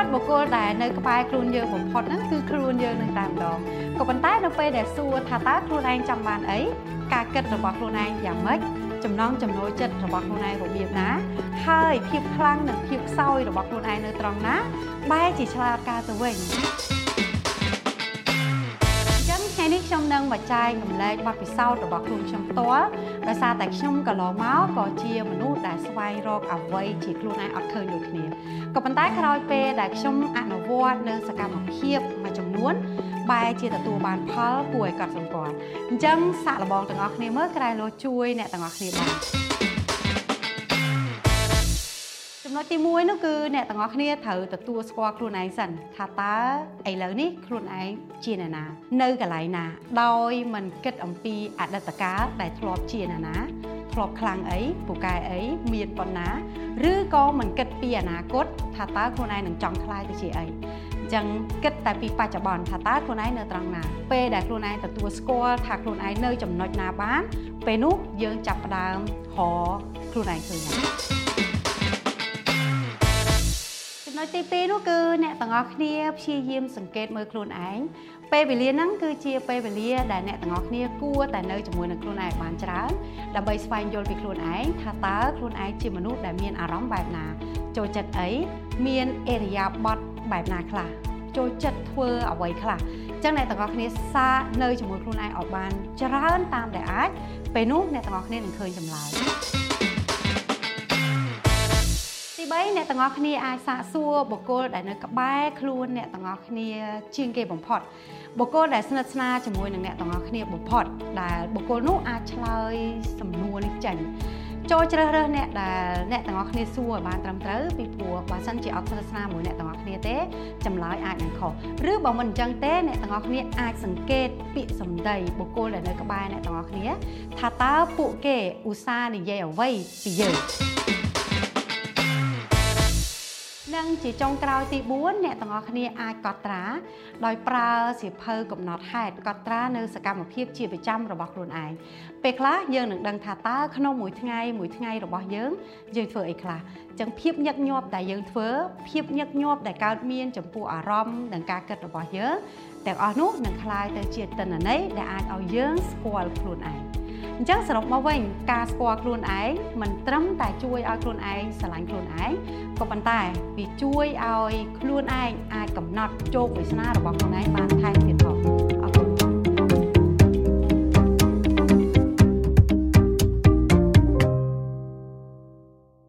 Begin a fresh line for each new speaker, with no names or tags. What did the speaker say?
ពិតបុគ្គលដែលនៅក្បែរខ្លួនយើងបំផុតហ្នឹងគឺខ្លួនយើងនឹងតែម្ដងក៏ប៉ុន្តែនៅពេលដែលសួរថាតើខ្លួនឯងចង់បានអីការគិតរបស់ខ្លួនឯងយ៉ាងម៉េចចំណងចំណូលចិត្តរបស់ខ្លួនឯងរបៀបណា ហើយភាពខ្លាំងនិងភាពខ្សោយរបស់ខ្លួនឯងនៅត្រង់ណាបែរជាឆ្លាតការទៅវិញ នេះខ្ញុំនឹងមកចែករំលែកបទពិសោធន៍របស់ខ្លួនខ្ញុំផ្ទាល់ដោយសារតែខ្ញុំកន្លងមកក៏ជាមនុស្សដែលស្វែងរកអ្វីជាខ្លួនឯងអត់ឃើញដូចគ្នាក៏ប៉ុន្តែក្រោយពេលដែលខ្ញុំអនុវត្តនៅសកម្មភាពមួយចំនួនបែរជាទទួលបានផលគួរឲ្យកត់សម្គាល់អញ្ចឹងសាកល្បងទាំងអស់គ្នាមើលក្រែលោជួយអ្នកទាំងអស់គ្នាបាន ចំណុចទី1នោះគឺអ្នកទាំងអស់គ្នាត្រូវទទួលស្គាល់ខ្លួនឯងសិនថាតើឥឡូវនេះខ្លួនឯងជាអ្នកណា នៅកន្លែងណា ដោយមិនគិតអំពីអតីតកាលដែលធ្លាប់ជាអ្នកណាធ្លាប់ខ្លាំងអីពូកែអីមានប៉ុណ្ណាឬក៏មិនគិតពីអនាគតថាតើខ្លួនឯងនឹងចង់ខ្លាយទៅជាអីចឹងគិតតែពីបច្ចុប្បន្នថាតើខ្លួនឯងនៅត្រង់ណា ពេលដែលខ្លួនឯងទទួលស្គាល់ថាខ្លួនឯងនៅចំណុចណាបាន ពេលនោះយើងចាប់ផ្ដើមរខ្លួនឯងឃើញហើយ ចំណុចទី2នោះគឺអ្នកទាំងអស់គ្នាព្យាយាមសង្កេតមើលខ្លួនឯងពេលវេលាហ្នឹងគឺជាពេលវេលាដែលអ្នកទាំងអស់គ្នាគួរតែនៅជាមួយនឹងខ្លួនឯងបានច្រើនដើម្បីស្វែងយល់ពីខ្លួនឯងថាតើខ្លួនឯងជាមនុស្សដែលមានអារម្មណ៍បែបណាចូលចិត្តអីមានអេរិយាបថបែបណាខ្លះចូលចិត្តធ្វើអ្វីខ្លះអញ្ចឹងអ្នកទាំងអស់គ្នាសាកនៅជាមួយខ្លួនឯងឲ្យបានច្រើនតាមដែលអាចពេលនោះអ្នកទាំងអស់គ្នានឹងឃើញចម្លើយ 3អ្នកទាំងអស់គ្នាអាចសាកសួរបុគ្គលដែលនៅក្បែរខ្លួនអ្នកទាំងអស់គ្នាជាងគេបំផុតបុគ្គលដែលស្និទ្ធស្នាលជាមួយនឹងអ្នកទាំងអស់គ្នាបំផុតដែលបុគ្គលនោះអាចឆ្លើយសំណួរនេះចេញចូលជ្រើសរើសអ្នកដែលអ្នកទាំងអស់គ្នាសួរឲ្យបានត្រឹមត្រូវពីព្រោះបើសិនជាអត់ស្និទ្ធស្នាលមួយអ្នកទាំងអស់គ្នាទេចម្លើយអាចនឹងខុសឬបើមិនអញ្ចឹងទេអ្នកទាំងអស់គ្នាអាចសង្កេតពាក្យសម្ដីបុគ្គលដែលនៅក្បែរអ្នកទាំងអស់គ្នាថាតើពួកគេឧស្សាហ៍និយាយអ្វីពីយើង និងជាចុងក្រោយទី4អ្នកទាំងអស់គ្នាអាចកត់ត្រាដោយប្រើសៀវភៅកំណត់ហេតុកត់ត្រានៅសកម្មភាពជាប្រចាំរបស់ខ្លួនឯងពេលខ្លះយើងនឹងដឹងថាតើក្នុងមួយថ្ងៃមួយថ្ងៃរបស់យើងយើងធ្វើអីខ្លះចឹងភាពញឹកញាប់ដែលយើងធ្វើភាពញឹកញាប់ដែលកើតមានចំពោះអារម្មណ៍និងការគិតរបស់យើងទាំងអស់នោះនឹងคล้ายទៅជាទិន្នន័យដែលអាចឲ្យយើងស្គាល់ខ្លួនឯង អញ្ចឹងសរុបមកវិញការស្គាល់ខ្លួនឯងមិនត្រឹមតែជួយឲ្យខ្លួនឯងស្រឡាញ់ខ្លួនឯងក៏ប៉ុន្តែវាជួយឲ្យខ្លួនឯងអាចកំណត់ជោគវាសនារបស់ខ្លួនឯងបានថែមទៀតផង